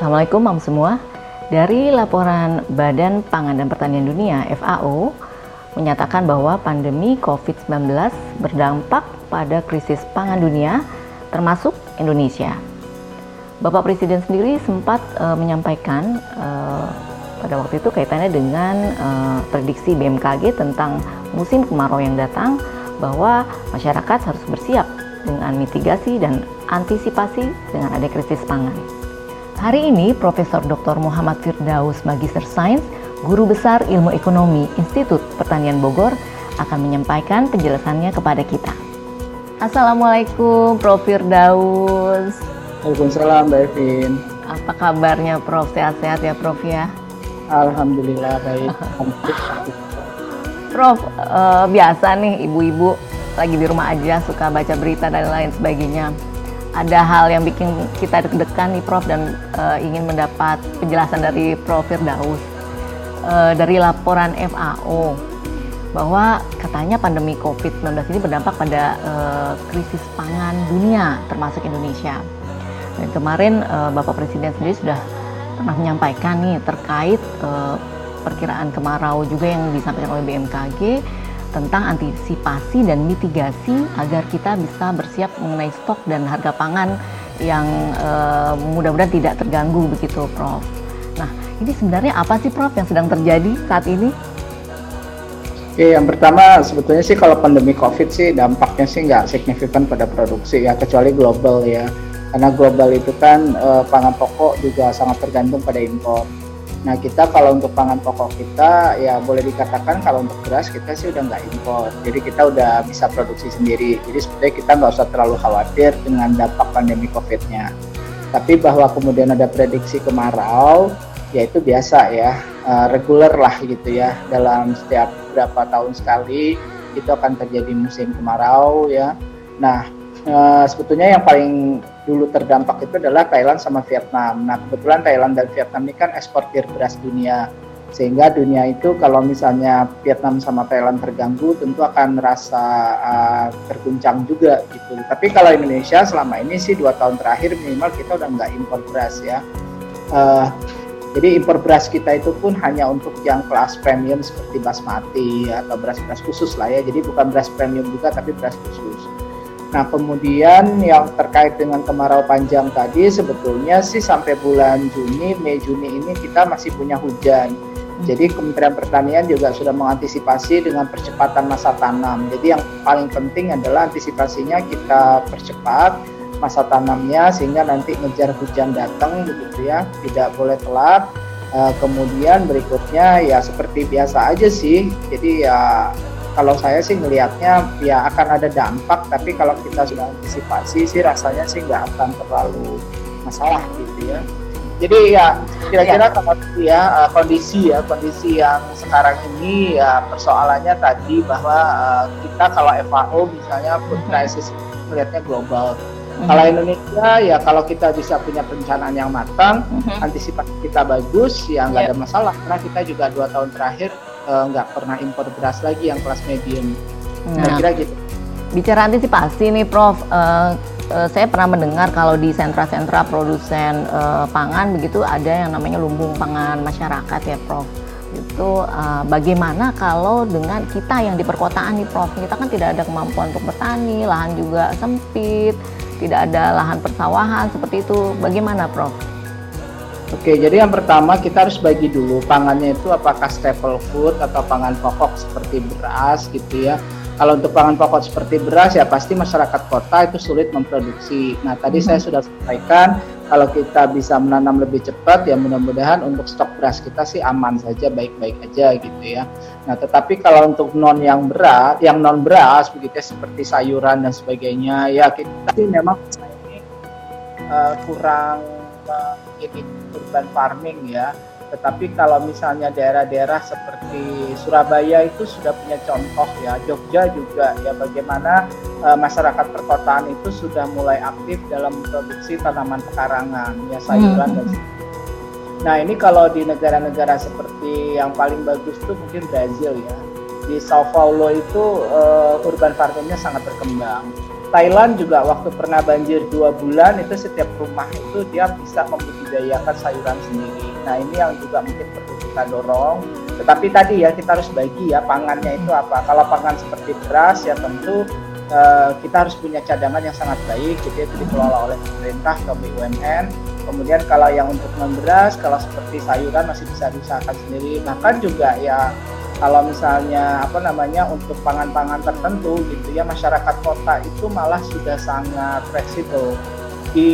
Assalamualaikum Mam semua. Dari laporan Badan Pangan dan Pertanian Dunia FAO menyatakan bahwa pandemi COVID-19 berdampak pada krisis pangan dunia termasuk Indonesia. Bapak Presiden sendiri sempat uh, menyampaikan uh, pada waktu itu kaitannya dengan uh, prediksi BMKG tentang musim kemarau yang datang bahwa masyarakat harus bersiap dengan mitigasi dan antisipasi dengan ada krisis pangan. Hari ini Profesor Dr. Muhammad Firdaus Magister Sains, Guru Besar Ilmu Ekonomi Institut Pertanian Bogor akan menyampaikan penjelasannya kepada kita. Assalamualaikum Prof. Firdaus. Waalaikumsalam Mbak Evin. Apa kabarnya Prof? Sehat-sehat ya Prof ya? Alhamdulillah baik. Prof, uh, biasa nih ibu-ibu lagi di rumah aja suka baca berita dan lain sebagainya ada hal yang bikin kita deg-degan nih Prof dan uh, ingin mendapat penjelasan dari Prof Firdaus uh, dari laporan FAO bahwa katanya pandemi COVID-19 ini berdampak pada uh, krisis pangan dunia termasuk Indonesia. Dan kemarin uh, Bapak Presiden sendiri sudah pernah menyampaikan nih terkait uh, perkiraan kemarau juga yang disampaikan oleh BMKG tentang antisipasi dan mitigasi agar kita bisa bersiap mengenai stok dan harga pangan yang uh, mudah-mudahan tidak terganggu begitu Prof. Nah ini sebenarnya apa sih Prof yang sedang terjadi saat ini? Oke, yang pertama sebetulnya sih kalau pandemi COVID sih dampaknya sih nggak signifikan pada produksi ya, kecuali global ya. Karena global itu kan uh, pangan pokok juga sangat tergantung pada impor. Nah kita kalau untuk pangan pokok kita ya boleh dikatakan kalau untuk beras kita sih udah nggak impor, jadi kita udah bisa produksi sendiri. Jadi sebetulnya kita nggak usah terlalu khawatir dengan dampak pandemi COVID-nya. Tapi bahwa kemudian ada prediksi kemarau, ya itu biasa ya, uh, reguler lah gitu ya. Dalam setiap berapa tahun sekali itu akan terjadi musim kemarau ya. Nah uh, sebetulnya yang paling dulu terdampak itu adalah Thailand sama Vietnam. Nah kebetulan Thailand dan Vietnam ini kan eksportir beras dunia, sehingga dunia itu kalau misalnya Vietnam sama Thailand terganggu tentu akan merasa uh, terguncang juga gitu. Tapi kalau Indonesia selama ini sih dua tahun terakhir minimal kita udah nggak impor beras ya. Uh, jadi impor beras kita itu pun hanya untuk yang kelas premium seperti basmati atau beras-beras khusus lah ya. Jadi bukan beras premium juga tapi beras khusus. Nah, kemudian yang terkait dengan kemarau panjang tadi sebetulnya sih sampai bulan Juni, Mei Juni ini kita masih punya hujan. Jadi Kementerian Pertanian juga sudah mengantisipasi dengan percepatan masa tanam. Jadi yang paling penting adalah antisipasinya kita percepat masa tanamnya sehingga nanti ngejar hujan datang begitu ya, tidak boleh telat. Uh, kemudian berikutnya ya seperti biasa aja sih. Jadi ya kalau saya sih melihatnya ya akan ada dampak tapi kalau kita sudah antisipasi sih rasanya sih nggak akan terlalu masalah gitu ya jadi ya kira-kira ya. kalau ya eh, kondisi ya kondisi yang sekarang ini ya persoalannya tadi bahwa uh, kita kalau FAO misalnya food crisis melihatnya global mm-hmm. kalau Indonesia ya kalau kita bisa punya perencanaan yang matang mm-hmm. antisipasi kita bagus ya nggak yeah. ada masalah karena kita juga dua tahun terakhir Eh, nggak uh, pernah impor beras lagi yang kelas medium. Nah, kira gitu. Bicara antisipasi nih, Prof. Uh, uh, saya pernah mendengar kalau di sentra-sentra produsen uh, pangan begitu ada yang namanya lumbung pangan masyarakat ya, Prof. Itu uh, bagaimana kalau dengan kita yang di perkotaan nih, Prof. Kita kan tidak ada kemampuan untuk bertani, lahan juga sempit, tidak ada lahan persawahan seperti itu. Bagaimana, Prof? Oke, jadi yang pertama kita harus bagi dulu pangannya itu apakah staple food atau pangan pokok seperti beras gitu ya. Kalau untuk pangan pokok seperti beras ya pasti masyarakat kota itu sulit memproduksi. Nah tadi hmm. saya sudah sampaikan kalau kita bisa menanam lebih cepat ya mudah-mudahan untuk stok beras kita sih aman saja baik-baik aja gitu ya. Nah tetapi kalau untuk non yang beras, yang non beras begitu ya, seperti sayuran dan sebagainya ya kita sih memang ini uh, kurang uh, ini urban farming ya. Tetapi kalau misalnya daerah-daerah seperti Surabaya itu sudah punya contoh ya, Jogja juga ya bagaimana e, masyarakat perkotaan itu sudah mulai aktif dalam produksi tanaman pekarangan ya sayuran hmm. dan Nah ini kalau di negara-negara seperti yang paling bagus itu mungkin Brazil ya. Di Sao Paulo itu e, urban farmingnya sangat berkembang. Thailand juga waktu pernah banjir dua bulan itu setiap rumah itu dia bisa membudidayakan sayuran sendiri. Nah ini yang juga mungkin perlu kita dorong. Tetapi tadi ya kita harus bagi ya pangannya itu apa. Kalau pangan seperti beras ya tentu uh, kita harus punya cadangan yang sangat baik. Jadi itu dikelola oleh pemerintah atau BUMN. Kemudian kalau yang untuk memberas, kalau seperti sayuran masih bisa diusahakan sendiri. Bahkan juga ya kalau misalnya apa namanya untuk pangan-pangan tertentu gitu ya masyarakat kota itu malah sudah sangat fleksibel. Di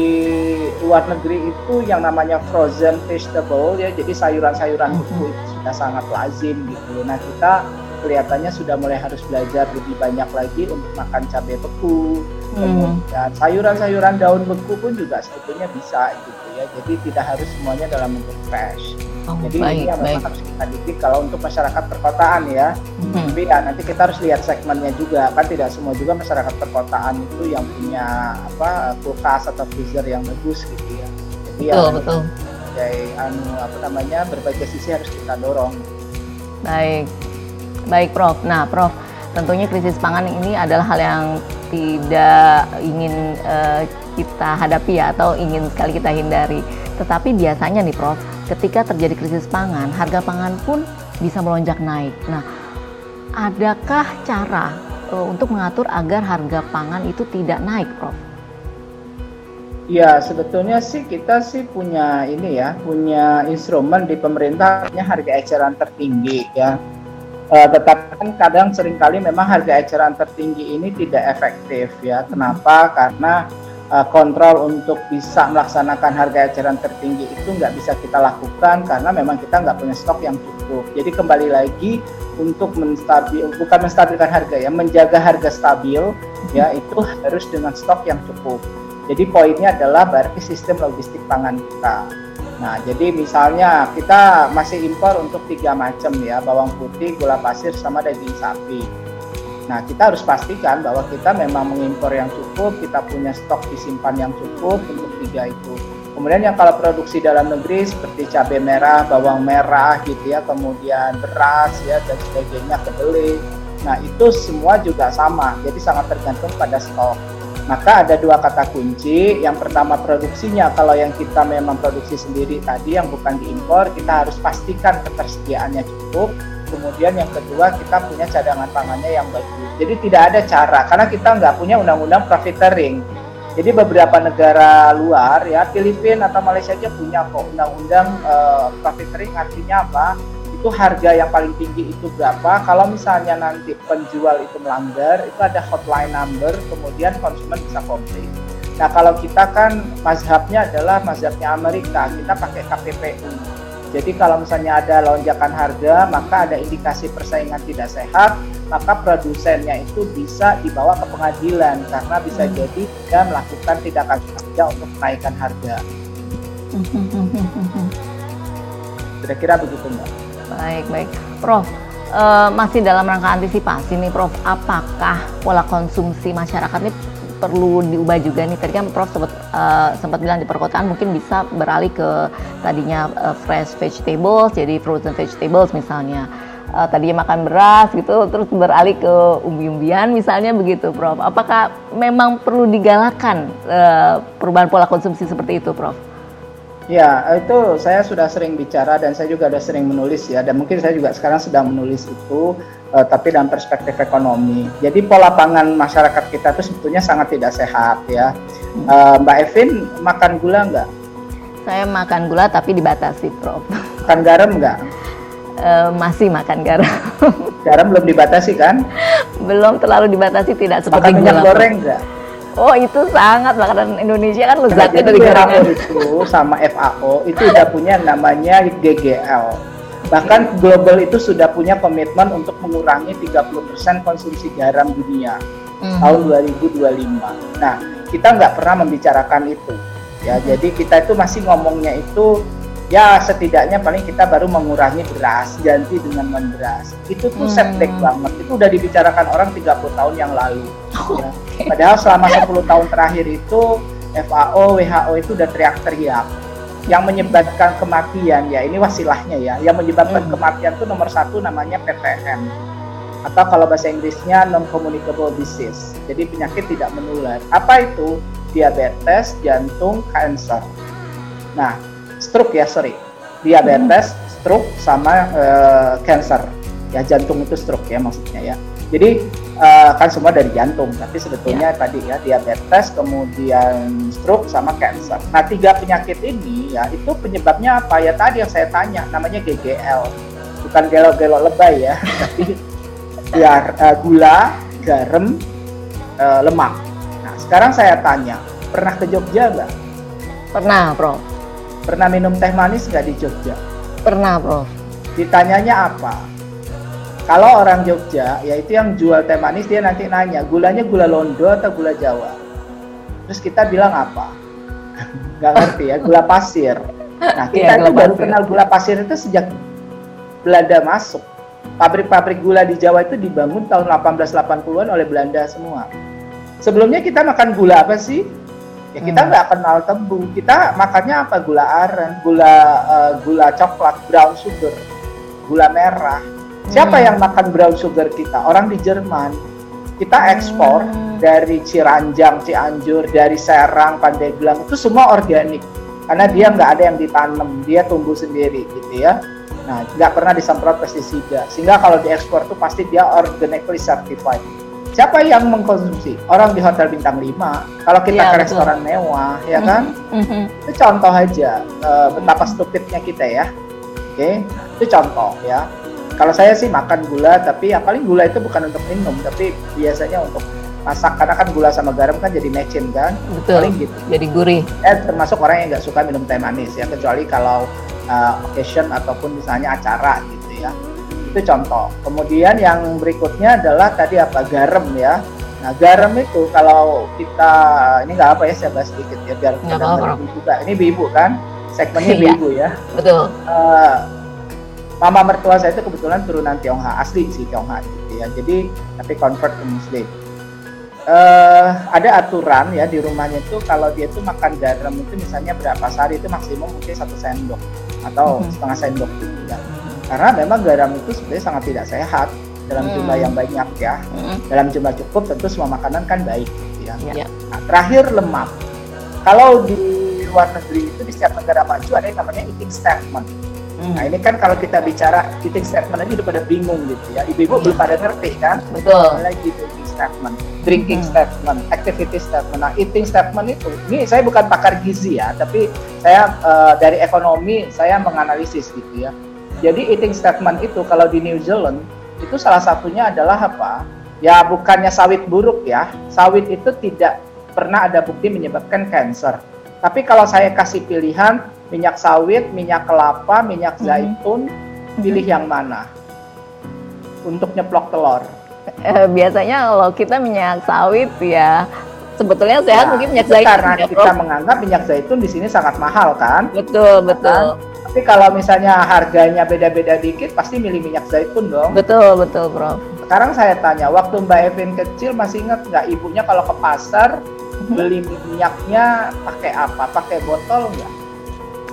luar negeri itu yang namanya frozen vegetable ya jadi sayuran-sayuran beku itu sudah sangat lazim gitu. Nah kita kelihatannya sudah mulai harus belajar lebih banyak lagi untuk makan cabai beku. Hmm. kemudian sayuran-sayuran daun beku pun juga sebetulnya bisa gitu ya. Jadi tidak harus semuanya dalam bentuk fresh Oh, Jadi baik, ini yang memang harus kita didik kalau untuk masyarakat perkotaan ya. Hmm. Tapi ya nanti kita harus lihat segmennya juga kan tidak semua juga masyarakat perkotaan itu yang punya apa kulkas atau freezer yang bagus gitu ya. Jadi betul, ya betul. Sebagai anu apa namanya berbagai sisi harus kita dorong. Baik, baik Prof. Nah Prof, tentunya krisis pangan ini adalah hal yang tidak ingin uh, kita hadapi ya atau ingin sekali kita hindari. Tetapi biasanya nih Prof, ketika terjadi krisis pangan, harga pangan pun bisa melonjak naik. Nah, adakah cara uh, untuk mengatur agar harga pangan itu tidak naik, Prof? Ya, sebetulnya sih kita sih punya ini ya, punya instrumen di pemerintahnya harga eceran tertinggi ya. Uh, tetapi kan kadang sering kali memang harga eceran tertinggi ini tidak efektif ya. Kenapa? Karena uh, kontrol untuk bisa melaksanakan harga eceran tertinggi itu nggak bisa kita lakukan karena memang kita nggak punya stok yang cukup. Jadi kembali lagi untuk menstabil bukan menstabilkan harga ya, menjaga harga stabil ya itu harus dengan stok yang cukup. Jadi poinnya adalah berarti sistem logistik pangan kita. Nah, jadi misalnya kita masih impor untuk tiga macam ya, bawang putih, gula pasir, sama daging sapi Nah, kita harus pastikan bahwa kita memang mengimpor yang cukup, kita punya stok disimpan yang cukup untuk tiga itu. Kemudian yang kalau produksi dalam negeri seperti cabai merah, bawang merah gitu ya, kemudian beras ya dan sebagainya, kedelai. Nah, itu semua juga sama. Jadi sangat tergantung pada stok. Maka ada dua kata kunci. Yang pertama produksinya, kalau yang kita memang produksi sendiri tadi yang bukan diimpor, kita harus pastikan ketersediaannya cukup kemudian yang kedua kita punya cadangan pangannya yang bagus. Jadi tidak ada cara karena kita nggak punya undang-undang profiteering. Jadi beberapa negara luar ya Filipina atau Malaysia aja punya kok undang-undang uh, profiteering artinya apa? Itu harga yang paling tinggi itu berapa? Kalau misalnya nanti penjual itu melanggar, itu ada hotline number, kemudian konsumen bisa komplain. Nah kalau kita kan mazhabnya adalah mazhabnya Amerika, kita pakai KPPU jadi kalau misalnya ada lonjakan harga, maka ada indikasi persaingan tidak sehat, maka produsennya itu bisa dibawa ke pengadilan karena bisa hmm. jadi dia melakukan tindakan sengaja untuk menaikkan harga. Kira-kira begitu mbak. Baik baik, Prof. Uh, masih dalam rangka antisipasi nih, Prof. Apakah pola konsumsi masyarakat ini perlu diubah juga nih. Tadi kan Prof sempat uh, sempat bilang di perkotaan mungkin bisa beralih ke tadinya uh, fresh vegetables jadi frozen vegetables misalnya. Uh, tadinya makan beras gitu terus beralih ke umbi-umbian misalnya begitu Prof. Apakah memang perlu digalakan uh, perubahan pola konsumsi seperti itu Prof Ya, itu saya sudah sering bicara dan saya juga sudah sering menulis ya, dan mungkin saya juga sekarang sedang menulis itu, uh, tapi dalam perspektif ekonomi. Jadi pola pangan masyarakat kita itu sebetulnya sangat tidak sehat ya. Uh, Mbak Evin makan gula nggak? Saya makan gula tapi dibatasi, Prof. Makan garam nggak? Uh, masih makan garam. garam belum dibatasi kan? Belum terlalu dibatasi, tidak seperti makan minyak goreng nggak? Oh itu sangat makanan Indonesia kan lezatnya dari gorengan. itu sama FAO itu udah punya namanya GGL. Bahkan global itu sudah punya komitmen untuk mengurangi 30% konsumsi garam dunia mm. tahun 2025. Nah kita nggak pernah membicarakan itu ya. Jadi kita itu masih ngomongnya itu ya setidaknya paling kita baru mengurangi beras ganti dengan non beras itu tuh hmm. setback banget itu udah dibicarakan orang 30 tahun yang lalu oh, ya. padahal selama 10 tahun terakhir itu FAO WHO itu udah teriak-teriak yang menyebabkan kematian ya ini wasilahnya ya yang menyebabkan hmm. kematian itu nomor satu namanya PTM atau kalau bahasa Inggrisnya non-communicable disease. Jadi penyakit tidak menular. Apa itu? Diabetes, jantung, cancer. Nah, stroke ya, sorry. Diabetes, stroke, sama uh, cancer. Ya, jantung itu stroke ya maksudnya ya. Jadi uh, kan semua dari jantung, tapi sebetulnya ya. tadi ya diabetes, kemudian stroke sama cancer. Nah tiga penyakit ini ya itu penyebabnya apa ya tadi yang saya tanya, namanya GGL, bukan gelo-gelo lebay ya, tapi ya uh, gula, garam, uh, lemak. Nah sekarang saya tanya, pernah ke Jogja nggak? Pernah, Prof. Pernah minum teh manis nggak di Jogja? Pernah, Prof. Ditanyanya apa? Kalau orang Jogja, yaitu yang jual teh manis, dia nanti nanya, gulanya gula londo atau gula Jawa? Terus kita bilang apa? Gak ngerti ya, gula pasir. Nah, kita ya, itu baru kenal gula pasir itu sejak Belanda masuk. Pabrik-pabrik gula di Jawa itu dibangun tahun 1880-an oleh Belanda semua. Sebelumnya kita makan gula apa sih? Ya kita hmm. nggak hmm. kenal tebu. Kita makannya apa? Gula aren, gula uh, gula coklat, brown sugar, gula merah Siapa hmm. yang makan brown sugar kita? Orang di Jerman. Kita ekspor hmm. dari Ciranjang, Cianjur, dari Serang, Pandeglang itu semua organik. Karena dia nggak ada yang ditanam, dia tumbuh sendiri gitu ya. Nah, nggak pernah disemprot pestisida. Sehingga kalau diekspor itu pasti dia organically certified. Siapa yang mengkonsumsi? Orang di hotel bintang 5. Kalau kita ya, ke betul. restoran mewah, ya kan? Mm -hmm. Itu contoh aja uh, betapa stupidnya kita ya. Oke, okay? itu contoh ya kalau saya sih makan gula tapi ya paling gula itu bukan untuk minum tapi biasanya untuk masak karena kan gula sama garam kan jadi mecin kan betul paling gitu jadi gurih eh termasuk orang yang nggak suka minum teh manis ya kecuali kalau uh, occasion ataupun misalnya acara gitu ya itu contoh. Kemudian yang berikutnya adalah tadi apa? Garam ya. Nah garam itu kalau kita ini nggak apa ya saya bahas sedikit ya biar kita juga. Ini ibu kan? Segmennya iya. ibu ya. Betul. Uh, mama mertua saya itu kebetulan turunan Tionghoa asli sih Tionghoa gitu ya. Jadi tapi convert ke Muslim. Uh, ada aturan ya di rumahnya itu kalau dia tuh makan garam itu misalnya berapa sehari itu maksimum mungkin satu sendok atau hmm. setengah sendok. gitu ya karena memang garam itu sebenarnya sangat tidak sehat dalam hmm. jumlah yang banyak ya hmm. dalam jumlah cukup tentu semua makanan kan baik gitu ya, ya. Nah, terakhir lemak kalau di luar negeri itu di setiap negara maju ada yang namanya eating statement Hmm. Nah ini kan kalau kita bicara eating statement aja udah pada bingung gitu ya. Ibu-ibu belum pada ngerti kan? Betul. Lagi eating statement, drinking hmm. statement, activity statement. Nah eating statement itu, ini saya bukan pakar gizi ya, tapi saya uh, dari ekonomi saya menganalisis gitu ya. Jadi eating statement itu kalau di New Zealand itu salah satunya adalah apa? Ya bukannya sawit buruk ya. Sawit itu tidak pernah ada bukti menyebabkan cancer. Tapi kalau saya kasih pilihan minyak sawit, minyak kelapa, minyak mm-hmm. zaitun, hmm. pilih yang mana untuk nyeplok telur? Eh, biasanya kalau kita minyak sawit ya sebetulnya sehat ya, mungkin minyak zaitun karena ya, kita menganggap minyak zaitun di sini sangat mahal kan? Betul betul. Kan? Tapi kalau misalnya harganya beda-beda dikit, pasti milih minyak zaitun dong. Betul betul, Prof. Sekarang saya tanya, waktu Mbak Evin kecil masih ingat nggak ibunya kalau ke pasar mm-hmm. beli minyaknya pakai apa? Pakai botol nggak?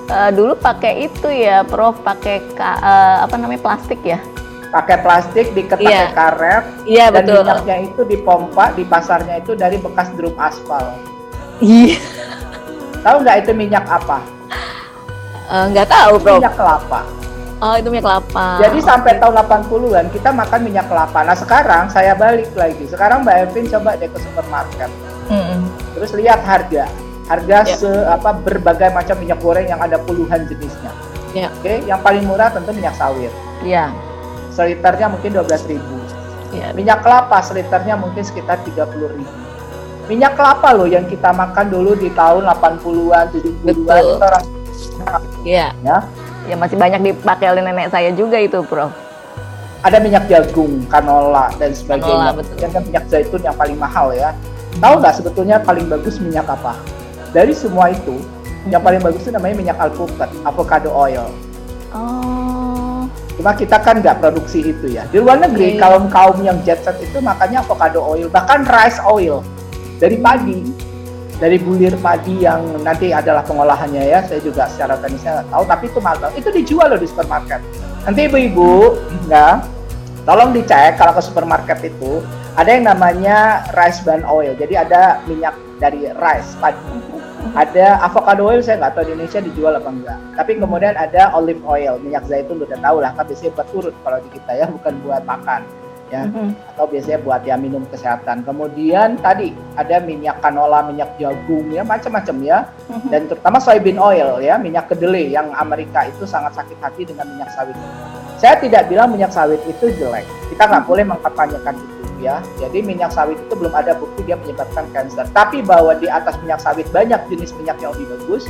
uh, dulu pakai itu ya, Prof, pakai uh, apa namanya plastik ya? Pakai plastik, diket yeah. pakai karet, yeah, dan betul. minyaknya itu dipompa di pasarnya itu dari bekas drum aspal. Iya. Tahu nggak itu minyak apa? Uh, nggak tahu, Prof. Minyak kelapa. Oh, itu minyak kelapa. Jadi okay. sampai tahun 80-an kita makan minyak kelapa. Nah, sekarang saya balik lagi. Sekarang Mbak Evin coba deh ke supermarket. Mm -hmm. Terus lihat harga harga yeah. se apa berbagai macam minyak goreng yang ada puluhan jenisnya. Yeah. Oke, okay? yang paling murah tentu minyak sawit. Iya. Yeah. Seliternya mungkin 12.000. Yeah. Minyak kelapa seliternya mungkin sekitar 30.000. Minyak kelapa loh yang kita makan dulu di tahun 80-an, 70-an itu orang Iya. Ya. Ya masih banyak dipakai oleh nenek saya juga itu, Prof. Ada minyak jagung, canola dan sebagainya. Canola, betul. Dan kan minyak zaitun yang paling mahal ya. Tahu nggak sebetulnya paling bagus minyak apa? dari semua itu yang paling bagus itu namanya minyak alpukat, avocado oil. Oh. Cuma kita kan nggak produksi itu ya. Di luar negeri okay. kaum kaum yang jet set itu makannya avocado oil, bahkan rice oil dari padi, dari bulir padi yang nanti adalah pengolahannya ya. Saya juga secara teknisnya nggak tahu, tapi itu mahal. Itu dijual loh di supermarket. Nanti ibu-ibu, ya, tolong dicek kalau ke supermarket itu ada yang namanya rice bran oil. Jadi ada minyak dari rice padi. Ada avocado oil saya nggak tahu di Indonesia dijual apa enggak. Tapi kemudian ada olive oil, minyak zaitun udah tahu lah kan biasanya buat kalau di kita ya bukan buat makan ya mm-hmm. atau biasanya buat ya minum kesehatan. Kemudian tadi ada minyak canola, minyak jagung ya macam-macam ya. Mm-hmm. Dan terutama soybean oil ya, minyak kedelai yang Amerika itu sangat sakit hati dengan minyak sawit. Saya tidak bilang minyak sawit itu jelek. Kita nggak mm-hmm. boleh mengkampanyekan itu ya. Jadi minyak sawit itu belum ada bukti dia menyebabkan kanker. Tapi bahwa di atas minyak sawit banyak jenis minyak yang lebih bagus,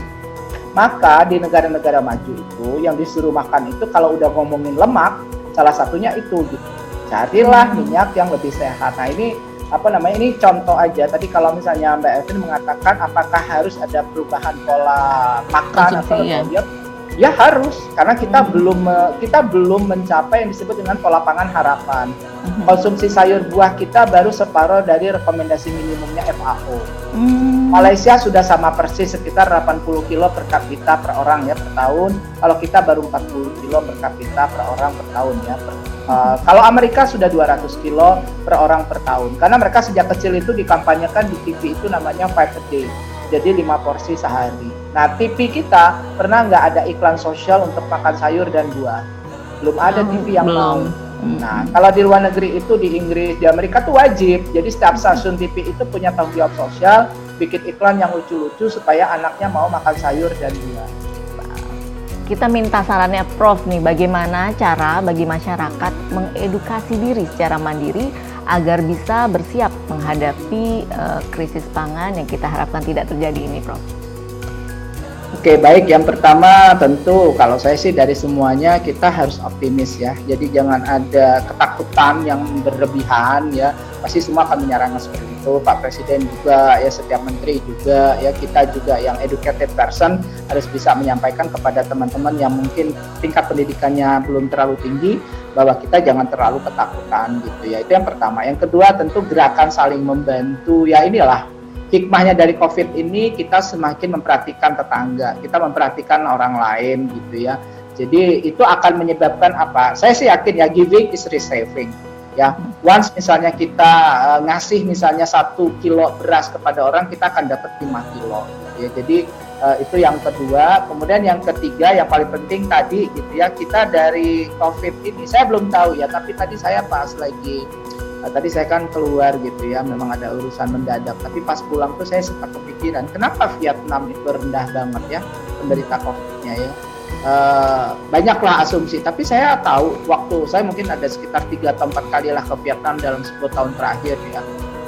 maka di negara-negara maju itu yang disuruh makan itu kalau udah ngomongin lemak, salah satunya itu gitu. Carilah minyak yang lebih sehat. Nah ini apa namanya ini contoh aja. Tadi kalau misalnya Mbak Evin mengatakan apakah harus ada perubahan pola makan atau ya. diet, ya harus karena kita hmm. belum kita belum mencapai yang disebut dengan pola pangan harapan. Hmm. Konsumsi sayur buah kita baru separuh dari rekomendasi minimumnya FAO. Hmm. Malaysia sudah sama persis sekitar 80 kilo per kapita per orang ya per tahun. Kalau kita baru 40 kilo per kapita per orang per tahun ya. Per, uh, kalau Amerika sudah 200 kilo per orang per tahun. Karena mereka sejak kecil itu dikampanyekan di TV itu namanya five a day jadi lima porsi sehari. Nah TV kita pernah nggak ada iklan sosial untuk makan sayur dan buah? Belum ada TV yang belum. mau. Nah kalau di luar negeri itu di Inggris di Amerika tuh wajib. Jadi setiap stasiun TV itu punya tanggung jawab sosial, bikin iklan yang lucu-lucu supaya anaknya mau makan sayur dan buah. Kita minta sarannya Prof nih, bagaimana cara bagi masyarakat mengedukasi diri secara mandiri agar bisa bersiap menghadapi uh, krisis pangan yang kita harapkan tidak terjadi ini, Prof. Oke, baik. Yang pertama tentu kalau saya sih dari semuanya kita harus optimis ya. Jadi jangan ada ketakutan yang berlebihan ya. Pasti semua akan menyerang seperti itu. Pak Presiden juga ya setiap menteri juga ya kita juga yang educated person harus bisa menyampaikan kepada teman-teman yang mungkin tingkat pendidikannya belum terlalu tinggi bahwa kita jangan terlalu ketakutan gitu ya. Itu yang pertama. Yang kedua tentu gerakan saling membantu. Ya inilah hikmahnya dari COVID ini kita semakin memperhatikan tetangga, kita memperhatikan orang lain gitu ya. Jadi itu akan menyebabkan apa? Saya sih yakin ya giving is receiving. Ya, once misalnya kita uh, ngasih misalnya satu kilo beras kepada orang, kita akan dapat 5 kilo. Gitu ya, jadi uh, itu yang kedua kemudian yang ketiga yang paling penting tadi gitu ya kita dari covid ini saya belum tahu ya tapi tadi saya pas lagi uh, tadi saya kan keluar gitu ya memang ada urusan mendadak. Tapi pas pulang tuh saya sempat kepikiran kenapa Vietnam itu rendah banget ya penderita covidnya ya? Uh, banyaklah asumsi. Tapi saya tahu waktu saya mungkin ada sekitar tiga atau empat kali lah ke Vietnam dalam 10 tahun terakhir ya.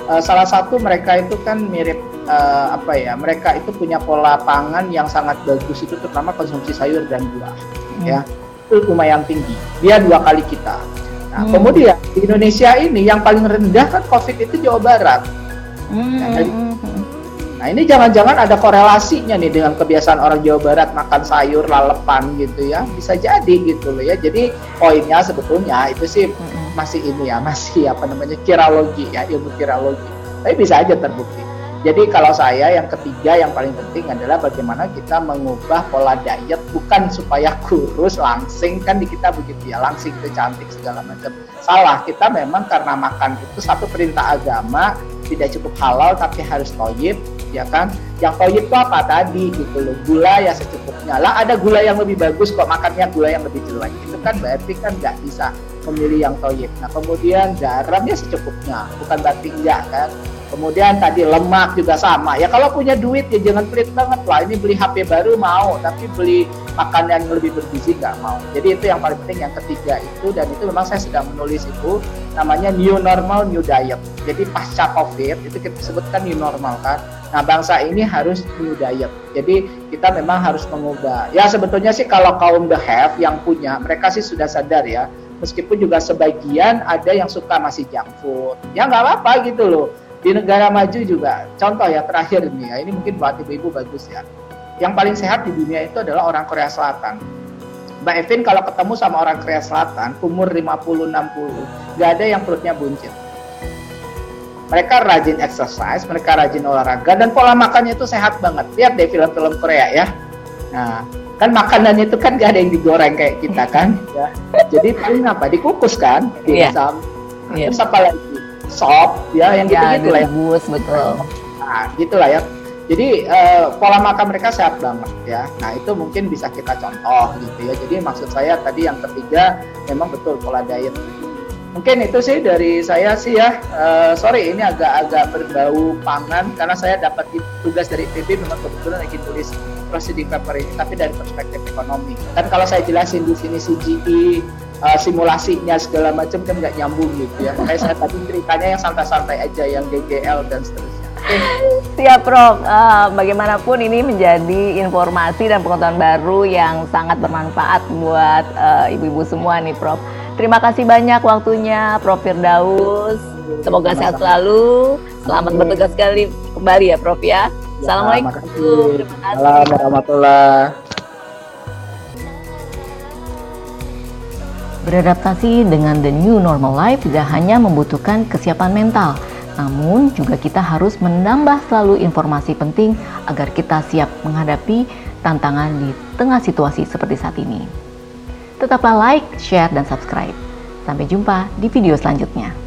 Uh, salah satu mereka itu kan mirip uh, apa ya mereka itu punya pola pangan yang sangat bagus itu terutama konsumsi sayur dan buah hmm. ya itu lumayan tinggi. Dia dua kali kita. Nah hmm. kemudian di Indonesia ini yang paling rendah kan COVID itu Jawa Barat. Hmm. nah, nah ini jangan-jangan ada korelasinya nih dengan kebiasaan orang Jawa Barat makan sayur lalepan gitu ya. Bisa jadi gitu loh ya. Jadi poinnya sebetulnya itu sih hmm. masih ini ya masih apa namanya kiralogi ya ilmu kiralogi. Tapi bisa aja terbukti jadi kalau saya yang ketiga yang paling penting adalah bagaimana kita mengubah pola diet bukan supaya kurus langsing kan di kita begitu ya langsing itu cantik segala macam. Salah kita memang karena makan itu satu perintah agama tidak cukup halal tapi harus toyib ya kan. Yang toyib itu apa tadi gitu loh gula ya secukupnya. Lah ada gula yang lebih bagus kok makannya gula yang lebih jelek itu kan berarti kan nggak bisa memilih yang toyib. Nah kemudian garamnya secukupnya bukan berarti enggak kan Kemudian tadi lemak juga sama. Ya kalau punya duit ya jangan pelit banget lah. Ini beli HP baru mau, tapi beli makanan yang lebih bergizi nggak mau. Jadi itu yang paling penting yang ketiga itu dan itu memang saya sedang menulis itu namanya new normal new diet. Jadi pasca covid itu kita sebutkan new normal kan. Nah bangsa ini harus new diet. Jadi kita memang harus mengubah. Ya sebetulnya sih kalau kaum the have yang punya mereka sih sudah sadar ya. Meskipun juga sebagian ada yang suka masih junk food. Ya nggak apa-apa gitu loh di negara maju juga contoh ya terakhir ini ya ini mungkin buat ibu-ibu bagus ya. Yang paling sehat di dunia itu adalah orang Korea Selatan. Mbak Evin kalau ketemu sama orang Korea Selatan umur 50-60 gak ada yang perutnya buncit. Mereka rajin exercise, mereka rajin olahraga dan pola makannya itu sehat banget. Lihat deh film-film Korea ya. Nah, kan makanannya itu kan gak ada yang digoreng kayak kita kan ya. Jadi paling apa? Dikukus kan? Dimsum Iya. terus apa lagi sop ya yang gitu Ya, gitu lah ya. direbus, betul. nah gitulah ya. Jadi eh, pola makan mereka sehat banget ya. Nah itu mungkin bisa kita contoh gitu ya. Jadi maksud saya tadi yang ketiga memang betul pola diet. Mungkin itu sih dari saya sih ya. Eh, sorry ini agak-agak berbau pangan karena saya dapat tugas dari PB memang kebetulan lagi tulis prosedur paper ini tapi dari perspektif ekonomi. Kan kalau saya jelasin di sini CGI eh, simulasinya segala macam kan nggak nyambung gitu ya makanya saya tadi ceritanya yang santai-santai aja yang GGL dan seterusnya. Siap Prof, Eh, bagaimanapun ini menjadi informasi dan pengetahuan baru yang sangat bermanfaat buat eh, ibu-ibu semua nih Prof. Terima kasih banyak waktunya Prof Firdaus. Semoga sehat selalu. Selamat Amin. bertugas sekali kembali ya Prof ya. Assalamualaikum. makasih. Terima kasih. Salam warahmatullah. Beradaptasi dengan the new normal life tidak hanya membutuhkan kesiapan mental, namun juga kita harus menambah selalu informasi penting agar kita siap menghadapi tantangan di tengah situasi seperti saat ini. Tetaplah like, share, dan subscribe. Sampai jumpa di video selanjutnya.